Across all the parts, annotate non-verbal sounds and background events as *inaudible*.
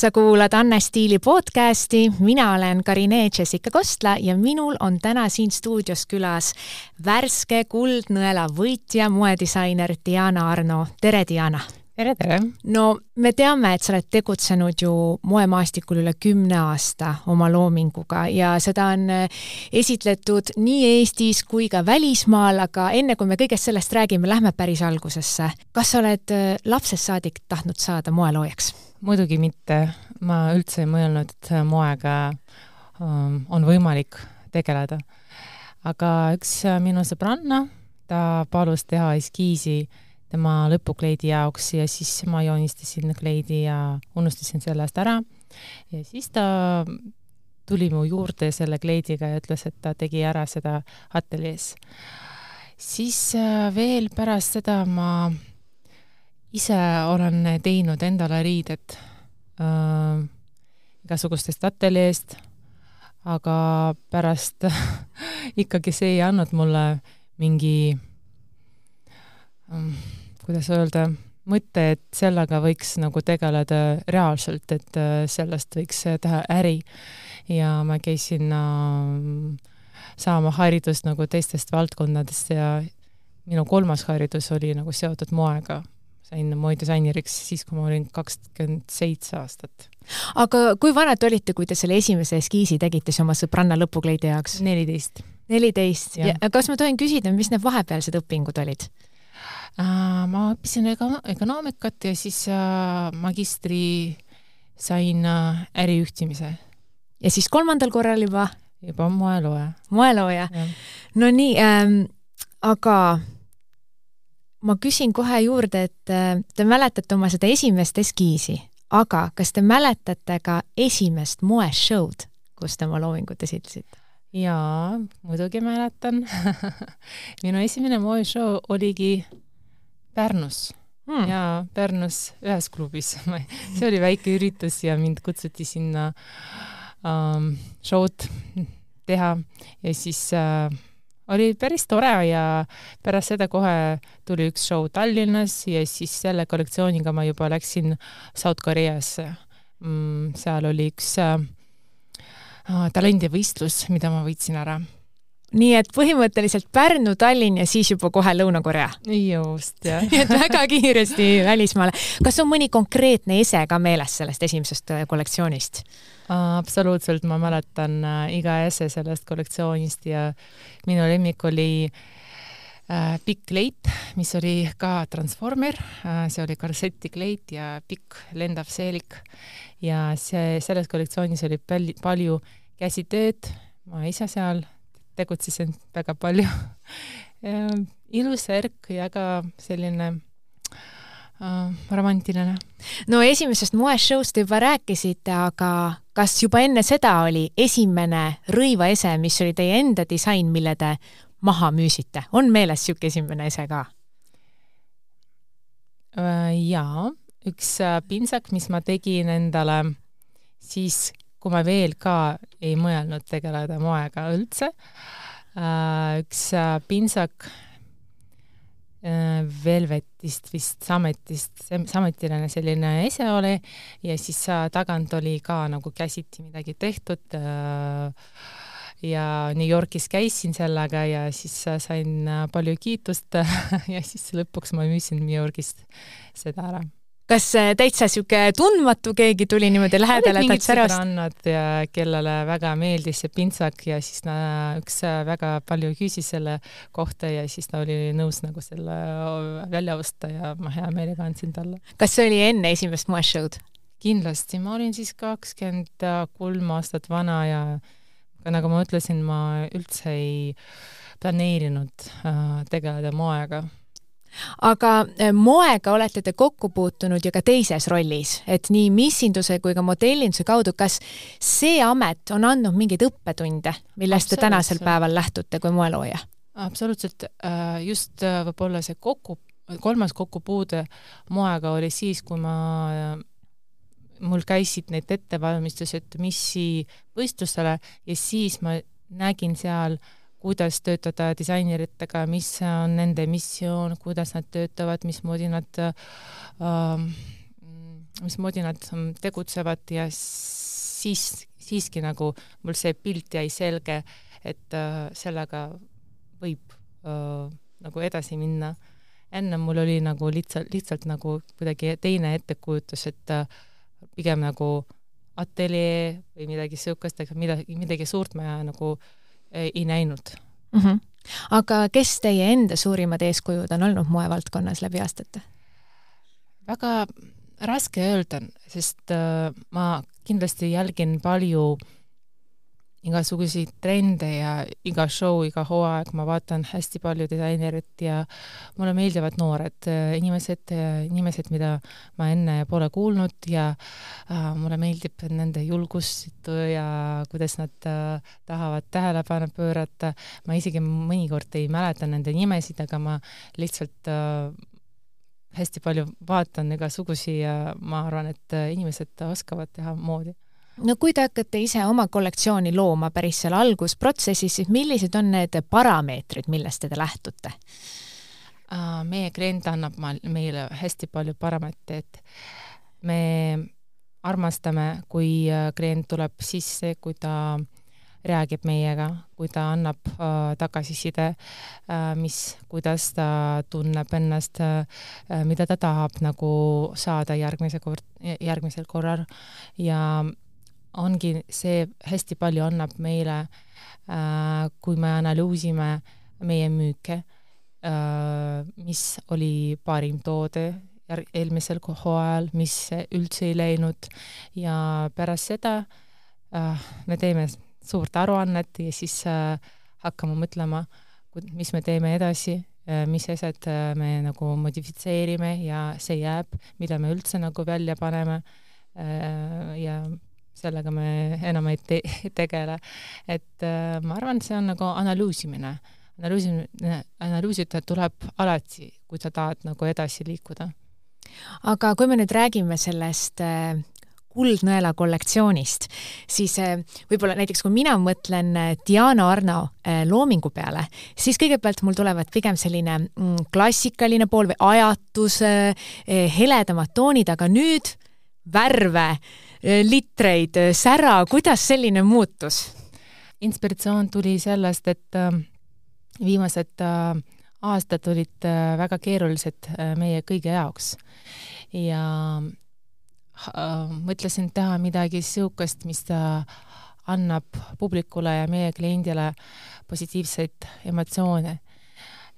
sa kuulad Anne Stiili podcasti, mina olen Karine Jessica Kostla ja minul on täna siin stuudios külas värske kuldnõela võitja, moedisainer Diana Arno. tere, Diana! Tere, tere! no me teame, et sa oled tegutsenud ju moemaastikul üle kümne aasta oma loominguga ja seda on äh, esitletud nii Eestis kui ka välismaal, aga enne kui me kõigest sellest räägime, lähme päris algusesse. kas sa oled äh, lapsest saadik tahtnud saada moeloojaks? muidugi mitte, ma üldse ei mõelnud, et moega um, on võimalik tegeleda. aga üks äh, minu sõbranna, ta palus teha eskiisi tema lõpukleidi jaoks ja siis ma joonistasin kleidi ja unustasin selle eest ära. ja siis ta tuli mu juurde selle kleidiga ja ütles, et ta tegi ära seda ateljees. siis äh, veel pärast seda ma ise olen teinud endale riided äh, igasugustest ateljeest, aga pärast *laughs* ikkagi see ei andnud mulle mingi ähm, kuidas öelda, mõte, et sellega võiks nagu tegeleda reaalselt, et äh, sellest võiks teha äri. ja ma käisin äh, saama haridust nagu teistest valdkondadest ja minu kolmas haridus oli nagu seotud moega. sain moedisaineriks siis, kui ma olin kakskümmend seitse aastat. aga kui vanad te olite, kui te selle esimese eskiisi tegite siis oma sõbranna lõpukleidi jaoks? neliteist. neliteist ja kas ma tohin küsida, mis need vahepealsed õpingud olid? Äh, ma õppisin ökonoomikat ja siis äh, magistri sain äh, ärijuhtimise. ja siis kolmandal korral juba? juba moelooja. moelooja. no nii ähm,, aga ma küsin kohe juurde, et te mäletate oma seda esimest eskiisi, aga kas te mäletate ka esimest moeshow'd, kus te oma loovingut esitlesite? jaa, muidugi mäletan *laughs* minu esimene moeshow oligi Pärnus hmm. ja Pärnus ühes klubis *laughs* see oli väike üritus ja mind kutsuti sinna ähm, show'd teha ja siis äh, oli päris tore ja pärast seda kohe tuli üks show Tallinnas ja siis selle kollektsiooniga ma juba läksin South Koreasse mm,. seal oli üks äh, talendivõistlus, mida ma võitsin ära nii et põhimõtteliselt Pärnu, Tallinn ja siis juba kohe Lõuna-Korea. just, jah nii *laughs* et väga kiiresti välismaale. kas on mõni konkreetne ese ka meeles sellest esimesest äh, kollektsioonist? absoluutselt, ma mäletan äh, iga ese sellest kollektsioonist ja minu lemmik oli äh, pikk kleit, mis oli ka transformer see oli karsetikleit ja pikk lendav seelik ja see, selles kollektsioonis oli palju, palju käsitööd, ma ise seal tegutsesin väga palju *laughs* ilus värk ja ka selline äh, romantiline. no esimesest moeshow'st juba rääkisite, aga kas juba enne seda oli esimene rõivaese, mis oli teie enda disain, mille te maha müüsite, on meeles niisugune esimene ese ka? Äh, jaa, üks äh, pintsak, mis ma tegin endale siis, kui ma veel ka ei mõelnud tegeleda moega üldse, äh, üks äh, pintsak äh, Velvetist vist, Sametist, sametiline selline ese oli ja siis tagant oli ka nagu käsiti midagi tehtud ja New Yorgis käisin sellega ja siis sain palju kiitust *laughs* ja siis lõpuks ma müüsin New Yorgist seda ära kas äh, täitsa sihuke tundmatu keegi tuli niimoodi lähedale, et särast? sõbrannad ja kellele väga meeldis see pintsak ja siis na, üks äh, väga palju küsis selle kohta ja siis ta oli nõus nagu selle välja osta ja ma hea meelega andsin talle. kas see oli enne esimest moeshow'd? kindlasti, ma olin siis kakskümmend kolm aastat vana ja nagu ma ütlesin, ma üldse ei planeerinud äh, tegeleda moega aga eh, moega olete te kokku puutunud ju ka teises rollis, et nii missinduse kui ka modellinduse kaudu, kas see amet on andnud mingeid õppetunde, millest te tänasel päeval lähtute kui moelooja? absoluutselt, äh, just äh, võib-olla see kokku, kolmas kokkupuude moega oli siis, kui ma mul käisid need ettevalmistused missi võistlusele ja siis ma nägin seal äh, kuidas töötada disaineritega, mis on nende missioon, kuidas nad töötavad, mismoodi nad äh, mismoodi nad tegutsevad ja siis, siiski nagu mul see pilt jäi selge, et äh, sellega võib äh, nagu edasi minna. enne mul oli nagu lihtsalt, lihtsalt nagu kuidagi teine ettekujutus, et äh, pigem nagu ateljee või midagi niisugust, aga midagi, midagi suurt ma nagu ei, ei näinud mm. -hmm. aga kes teie enda suurimad eeskujud on olnud moevaldkonnas läbi aastate? väga raske öelda, sest äh, ma kindlasti jälgin palju igasuguseid trende ja iga show, iga hooaeg ma vaatan hästi palju disainerit ja mulle meeldivad noored äh, inimesed, inimesed, mida ma enne pole kuulnud ja äh, mulle meeldib nende julgust ja kuidas nad äh, tahavad tähelepanu pöörata. ma isegi mõnikord ei mäleta nende nimesid, aga ma lihtsalt äh, hästi palju vaatan igasugusi ja ma arvan, et äh, inimesed oskavad teha moodi no kui te hakkate ise oma kollektsiooni looma päris seal algusprotsessis, siis millised on need parameetrid, millest te lähtute? Äh, meie klient annab meile hästi palju parameetreid. me armastame, kui äh, klient tuleb sisse, kui ta räägib meiega, kui ta annab äh, tagasiside äh,, mis, kuidas ta tunneb ennast äh,, mida ta tahab nagu saada järgmise kord, järgmisel korral ja ongi see hästi palju annab meile äh,, kui me analüüsime meie müüke äh,, mis oli parim toode eelmisel hooajal, mis üldse ei läinud. Ja pärast seda äh, me teeme suurt aruannet ja siis hakkame mõtlema, mis me teeme edasi mis asjad me nagu modifitseerime ja see jääb, mida me üldse nagu välja paneme ja sellega me enam ei te *laughs* tegele. et äh, ma arvan, et see on nagu analüüsimine. analüüsimine, analüüsida tuleb alati, kui sa tahad nagu edasi liikuda. aga kui me nüüd räägime sellest äh, kuldnõela kollektsioonist, siis äh, võib-olla näiteks kui mina mõtlen äh, Diana Arno äh, loomingu peale, siis kõigepealt mul tulevad pigem selline mm, klassikaline pool või ajatus, heledamad toonid, aga nüüd värve litreid, eh, sära, kuidas selline muutus? inspiratsioon tuli sellest, et äh, viimased äh, aastad olid äh, väga keerulised meie kõigi jaoks ja mõtlesin teha midagi niisugust, mis annab publikule ja meie kliendile positiivseid emotsioone.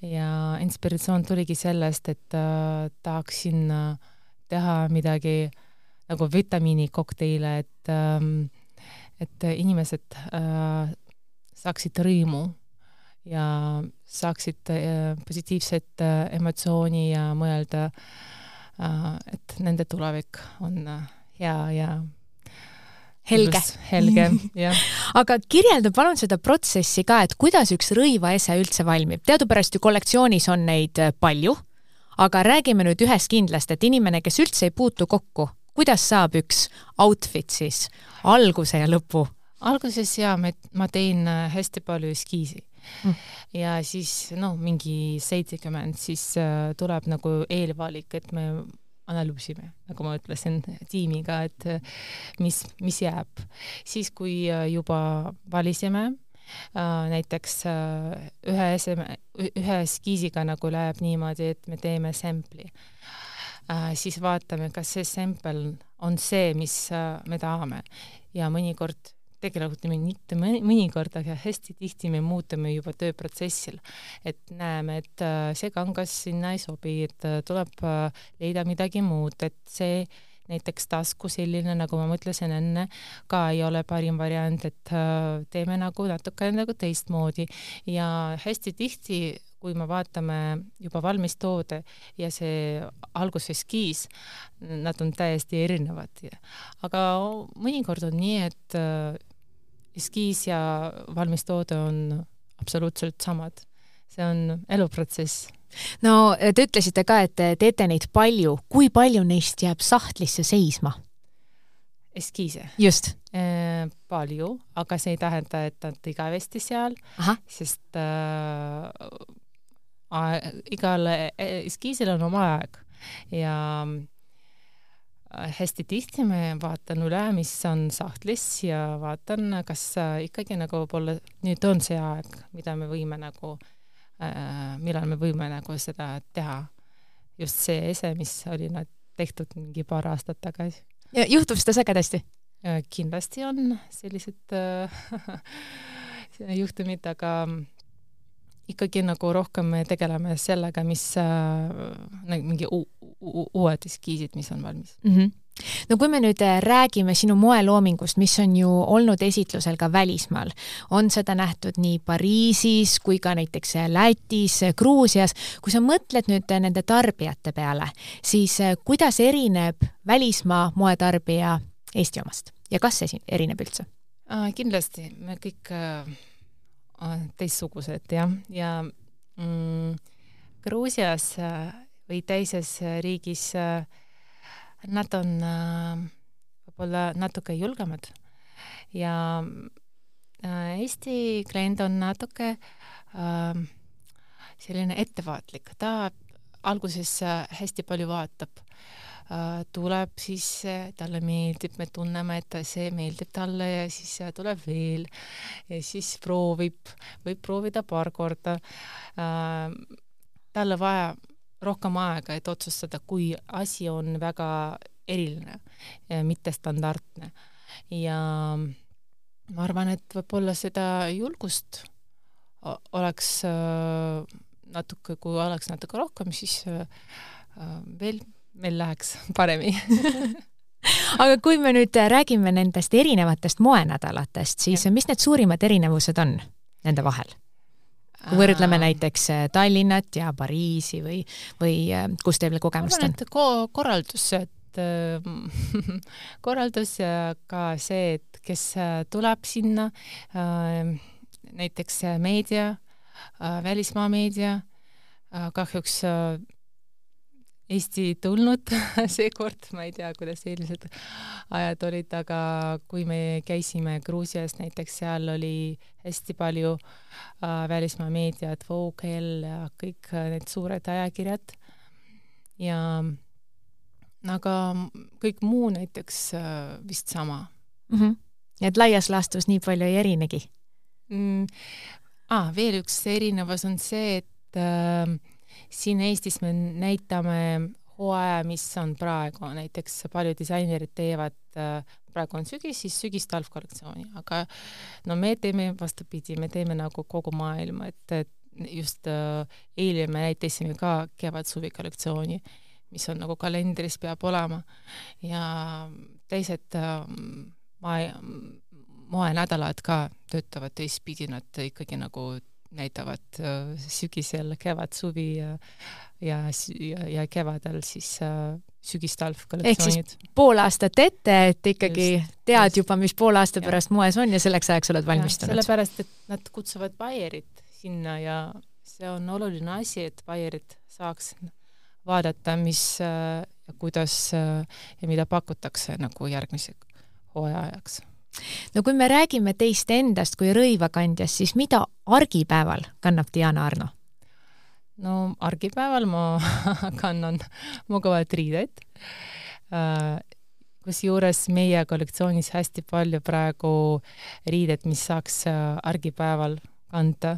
ja inspiratsioon tuligi sellest, et tahaksin teha midagi äh, nagu vitamiinikokteile, et ähm, et inimesed äh, saaksid rõõmu ja saaksid äh, positiivset äh, emotsiooni ja mõelda äh,, et nende tulevik on äh, hea ja helge. helge, *laughs* jah. aga kirjelda palun seda protsessi ka, et kuidas üks rõivaese üldse valmib. teadupärast ju kollektsioonis on neid äh, palju, aga räägime nüüd ühest kindlast, et inimene, kes üldse ei puutu kokku kuidas saab üks outfit siis alguse ja lõpu? alguses jaa, me, ma teen äh, hästi palju eskiisi mm. ja siis noh, mingi seitsekümmend, siis äh, tuleb nagu eelvalik, et me analüüsime, nagu ma ütlesin tiimiga, et äh, mis, mis jääb. siis, kui äh, juba valisime äh, näiteks äh, ühe eseme, ühe eskiisiga nagu läheb niimoodi, et me teeme sample'i siis vaatame, kas see sample on see, mis äh, me tahame. Ja mõnikord tegelikult mitte mõnikord, aga hästi tihti me muutume juba tööprotsessil. et näeme, et äh, see kangas sinna ei sobi, et äh, tuleb äh, leida midagi muud, et see näiteks tasku selline, nagu ma mõtlesin enne, ka ei ole parim variant, et teeme nagu natuke nagu teistmoodi. Ja hästi tihti kui me vaatame juba valmis toode ja see alguseskiis, nad on täiesti erinevad. aga mõnikord on nii, et äh, eskiis ja valmis toode on absoluutselt samad. see on eluprotsess no te ütlesite ka, et teete neid palju, kui palju neist jääb sahtlisse seisma? eskiise? just e,. palju, aga see ei tähenda, et nad igavesti seal, sest äh, igal e-, eskiisil on oma aeg ja hästi tihti ma vaatan üle, mis on sahtlis ja vaatan, kas ikkagi nagu võib-olla nüüd on see aeg, mida me võime nagu millal me võime nagu seda teha. just see ese, mis oli nad tehtud mingi paar aastat tagasi. ja juhtub seda sagedasti? kindlasti on sellised *laughs* juhtumid, aga ikkagi nagu rohkem me tegeleme sellega, mis äh, nagu mingi uued eskiisid, mis on valmis mm. -hmm no kui me nüüd äh, räägime sinu moeloomingust, mis on ju olnud esitlusel ka välismaal, on seda nähtud nii Pariisis kui ka näiteks äh, Lätis, Gruusias, kui sa mõtled nüüd nende tarbijate peale, siis kuidas erineb välismaa moetarbija Eesti omast ja kas see erineb üldse? kindlasti, me kõik teistsugused jah, ja mm, Gruusias äh, või teises riigis äh, nad on äh, võib-olla natuke julgemad. Ja Eesti klient on natuke selline ettevaatlik, ta alguses hästi palju vaatab. Äh, tuleb, siis talle meeldib, me tunneme, et see meeldib talle ja siis tuleb veel ja siis proovib, võib proovida paar korda. Äh, talle vaja rohkem aega, et otsustada, kui asi on väga eriline, mitte standardne. ja ma arvan, et võib-olla seda julgust oleks äh, natuke, kui oleks natuke rohkem, siis veel meil läheks *laughs* paremini *laughs* aga kui me nüüd räägime nendest erinevatest moenädalatest, siis ja. mis need suurimad erinevused on nende vahel? kui võrdleme näiteks äh, Tallinnat ja Pariisi või, või äh, kus teil kogemust on? ko? korraldus, et äh, *laughs* korraldus ja ka see, et kes tuleb sinna, näiteks meedia, välismaa meedia, kahjuks Eesti tulnud *laughs* seekord, ma ei tea, kuidas eelmised ajad olid, aga kui me käisime Gruusias näiteks, seal oli hästi palju äh, välismaa meediat, Vogue ja kõik need suured ajakirjad ja aga kõik muu näiteks äh, vist sama mm. -hmm. et laias laastus nii palju ei erinegi mm,? Ah, veel üks erinevus on see, et äh, siin Eestis me näitame hooaja, mis on praegu, näiteks paljud disainerid teevad, äh, praegu on sügis, siis sügis-talv kollektsiooni, aga no me teeme vastupidi, me teeme nagu kogu maailma, et, et just äh, eile me näitasime ka kevad-suvi kollektsiooni, mis on nagu kalendris peab olema. Ja teised äh, mae, moenädalad ka töötavad teistpidi, nad ikkagi nagu näitavad äh, sügisel, kevad, suvi ja ja, ja, kevadel siis äh, sügis-talv kollektsioonid. pool aastat ette, et ikkagi just, tead just. juba, mis poole aasta pärast ja. moes on ja selleks ajaks oled valmistunud. sellepärast, et nad kutsuvad buyerit sinna ja see on oluline asi, et buyerid saaks vaadata, mis äh, ja kuidas ja mida pakutakse nagu järgmise hooaja ajaks no kui me räägime teist endast kui rõivakandjast, siis mida argipäeval kannab Diana Arno? no argipäeval ma *laughs* kannan mugavaid riideid. Äh, kusjuures meie kollektsioonis hästi palju praegu riided, mis saaks äh, argipäeval kanda,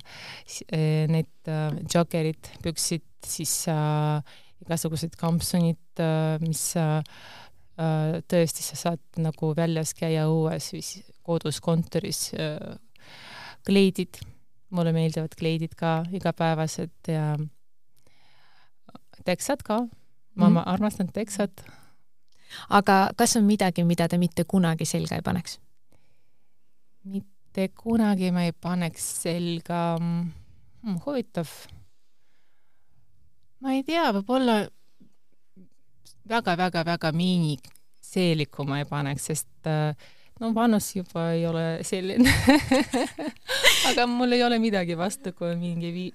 äh, need joggerid, püksid, siis igasugused kampsunid, mis tõesti, sa saad nagu väljas käia õues või kodus kontoris, äh, kleidid, mulle meeldivad kleidid ka igapäevased ja teksad ka, ma mm. armastan teksat. aga kas on midagi, mida te mitte kunagi selga ei paneks? mitte kunagi ma ei paneks selga hmm,, huvitav. ma ei tea, võib-olla väga-väga-väga miiniseelikku ma ei paneks, sest äh, no vanus juba ei ole selline *laughs* aga mul ei ole midagi vastu, kui mingi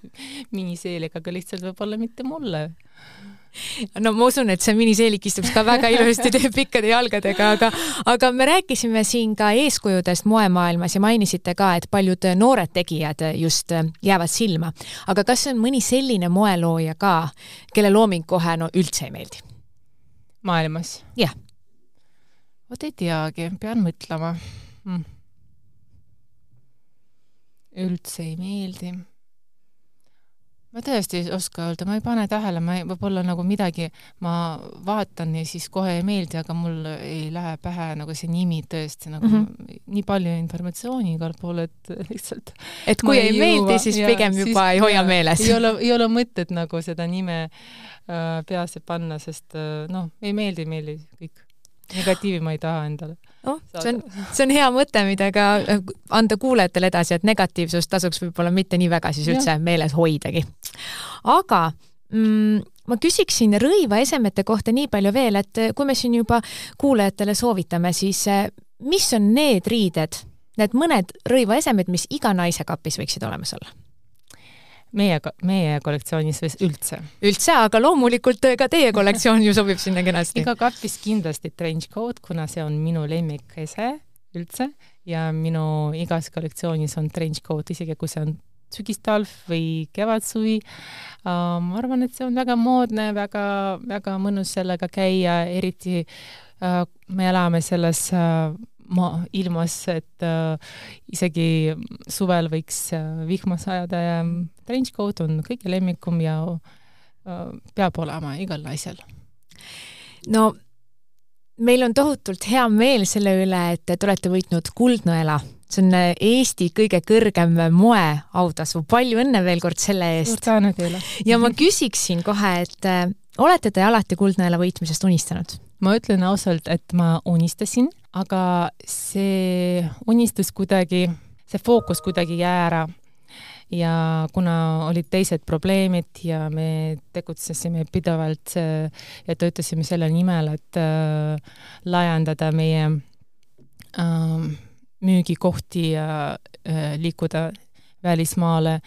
miniseelik, aga lihtsalt võib-olla mitte mulle no ma usun, et see miniseelik istuks ka väga ilusasti teie pikkade jalgadega, aga, aga me rääkisime siin ka eeskujudest moemaailmas ja mainisite ka, et paljud noored tegijad just jäävad silma. aga kas on mõni selline moelooja ka, kelle looming kohe no üldse ei meeldi? maailmas? jah. vot ei teagi, pean mõtlema mm.. üldse ei meeldi ma tõesti ei oska öelda, ma ei pane tähele, ma võib-olla nagu midagi ma vaatan ja siis kohe ei meeldi, aga mul ei lähe pähe nagu see nimi tõesti nagu mm -hmm. nii palju informatsiooni igal pool, et lihtsalt et kui ei, ei meeldi, siis ja, pigem juba siis, ei hoia ja, meeles. ei ole, ei ole mõtet nagu seda nime äh, peasse panna, sest äh, noh, ei meeldi, ei meeldi, kõik. negatiivi ma ei taha endale oh, see on, *laughs* see on hea mõte, mida ka äh, anda kuulajatele edasi, et negatiivsust tasuks võib-olla mitte nii väga siis üldse ja. meeles hoidagi. aga mm, ma küsiksin rõivaesemete kohta nii palju veel, et äh, kui me siin juba kuulajatele soovitame, siis äh, mis on need riided, need mõned rõivaesemed, mis iga naise kapis võiksid olemas olla? Meie, meie kollektsioonis või üldse? üldse, aga loomulikult ka teie kollektsioon ju sobib sinna kenasti. iga kapis kindlasti trench coat, kuna see on minu lemmikese üldse ja minu igas kollektsioonis on trench coat, isegi kui see on sügistalv või kevadsuvi uh,. ma arvan, et see on väga moodne, väga, väga mõnus sellega käia, eriti uh, me elame selles uh, maa ilmas, et äh, isegi suvel võiks äh, vihma sajada ja trench coat on kõige lemmikum ja äh, peab olema igal naisel. no meil on tohutult hea meel selle üle, et te olete võitnud Kuldnõela. see on äh, Eesti kõige kõrgem moeautasu, palju õnne veel kord selle eest! suur tänu teile! ja ma küsiksin kohe, et äh, olete te alati Kuldnõela võitmisest unistanud? Ma ütlen ausalt, et ma unistasin, aga see unistus kuidagi, see fookus kuidagi jäi ära. ja kuna olid teised probleemid ja me tegutsesime pidevalt ja töötasime selle nimel, et äh, laiendada meie äh, müügikohti ja äh, liikuda välismaale,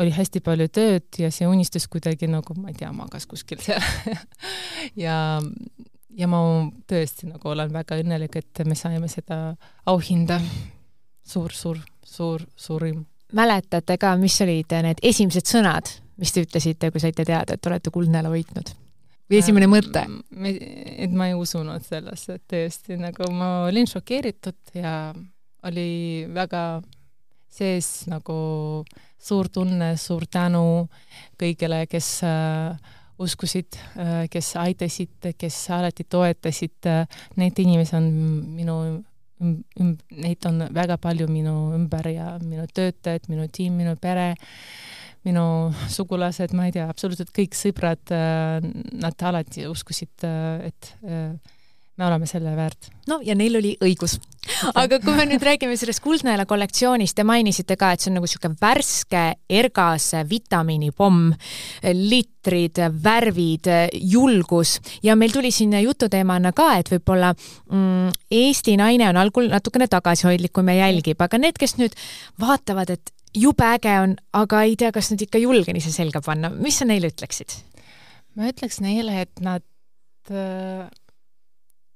oli hästi palju tööd ja see unistus kuidagi nagu, ma ei tea, magas kuskil seal *laughs* ja ja ma tõesti nagu olen väga õnnelik, et me saime seda auhinda. suur, suur, suur, suurim. mäletate ka, mis olid need esimesed sõnad, mis te ütlesite, kui saite teada, et olete Kuldnõela võitnud? või esimene mõte? et ma ei usunud sellesse, et tõesti nagu ma olin šokeeritud ja oli väga sees nagu suur tunne, suur tänu kõigile, kes äh, uskusid, äh, kes aitasid, kes alati toetasid, need inimesed on minu üm-, neid on väga palju minu ümber ja minu töötajad, minu tiim, minu pere, minu sugulased, ma ei tea, absoluutselt kõik sõbrad, äh, nad alati uskusid, äh, et me oleme selle väärt. no ja neil oli õigus. *laughs* aga kui me nüüd räägime sellest Kuldnõela kollektsioonist, te mainisite ka, et see on nagu niisugune värske, ergas vitamiinipomm, litrid, värvid, julgus ja meil tuli siin jututeemana ka, et võib-olla mm, Eesti naine on algul natukene tagasihoidlikum ja jälgib, aga need, kes nüüd vaatavad, et jube äge on, aga ei tea, kas nad ikka julgen ise selga panna, mis sa neile ütleksid? ma ütleks neile, et nad äh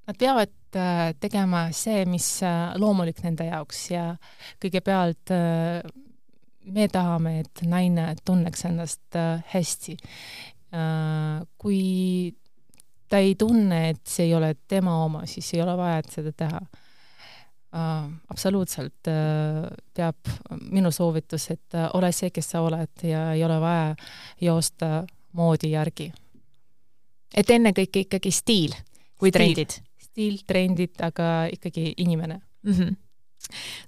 Nad peavad äh, tegema see, mis äh, loomulik nende jaoks ja kõigepealt äh, me tahame, et naine tunneks ennast hästi. kui ta ei tunne, et see ei ole tema oma, siis ei ole vaja, et seda teha. absoluutselt peab minu soovitus, et ole see, kes sa oled ja ei ole vaja joosta moodi järgi. et ennekõike ikkagi stiil kui trendid? Stiil, trendid, aga ikkagi inimene mm. -hmm.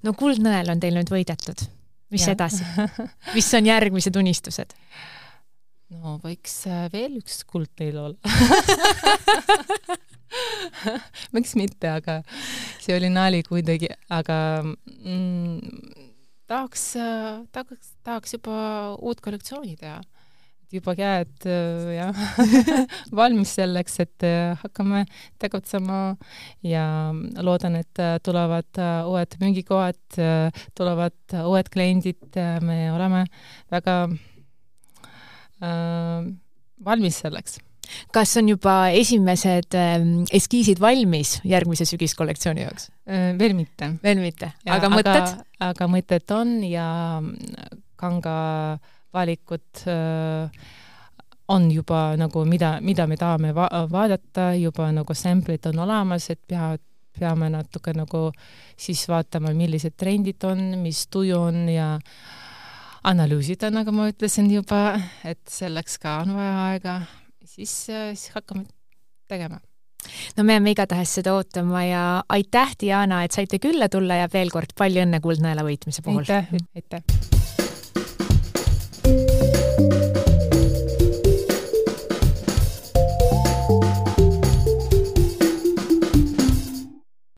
no Kuldnõel on teil nüüd võidetud. mis ja. edasi? *laughs* mis on järgmised unistused? no võiks äh, veel üks kuldnõel olla *laughs* miks mitte, aga see oli nali kuidagi, aga mm, tahaks, äh, tahaks, tahaks juba uut kollektsiooni teha juba käed äh, jah *laughs* valmis selleks, et äh, hakkame tegutsema ja loodan, et äh, tulevad uued müügikohad, tulevad uued kliendid, me oleme väga äh, valmis selleks kas on juba esimesed ähm, eskiisid valmis järgmise sügiskollektsiooni jaoks? veel mitte. veel mitte, aga mõtted? aga mõtted on ja kanga äh, valikud äh, on juba nagu, mida, mida me tahame va vaadata, juba nagu sample'id on olemas, et peavad, peame natuke nagu siis vaatama, millised trendid on, mis tuju on ja analüüsida, nagu ma ütlesin juba, et selleks ka on vaja aega, siis, siis hakkame tegema no me jääme igatahes seda ootama ja aitäh, Diana, et saite külla tulla ja veel kord palju õnne Kuldnõela võitmise puhul! aitäh, aitäh!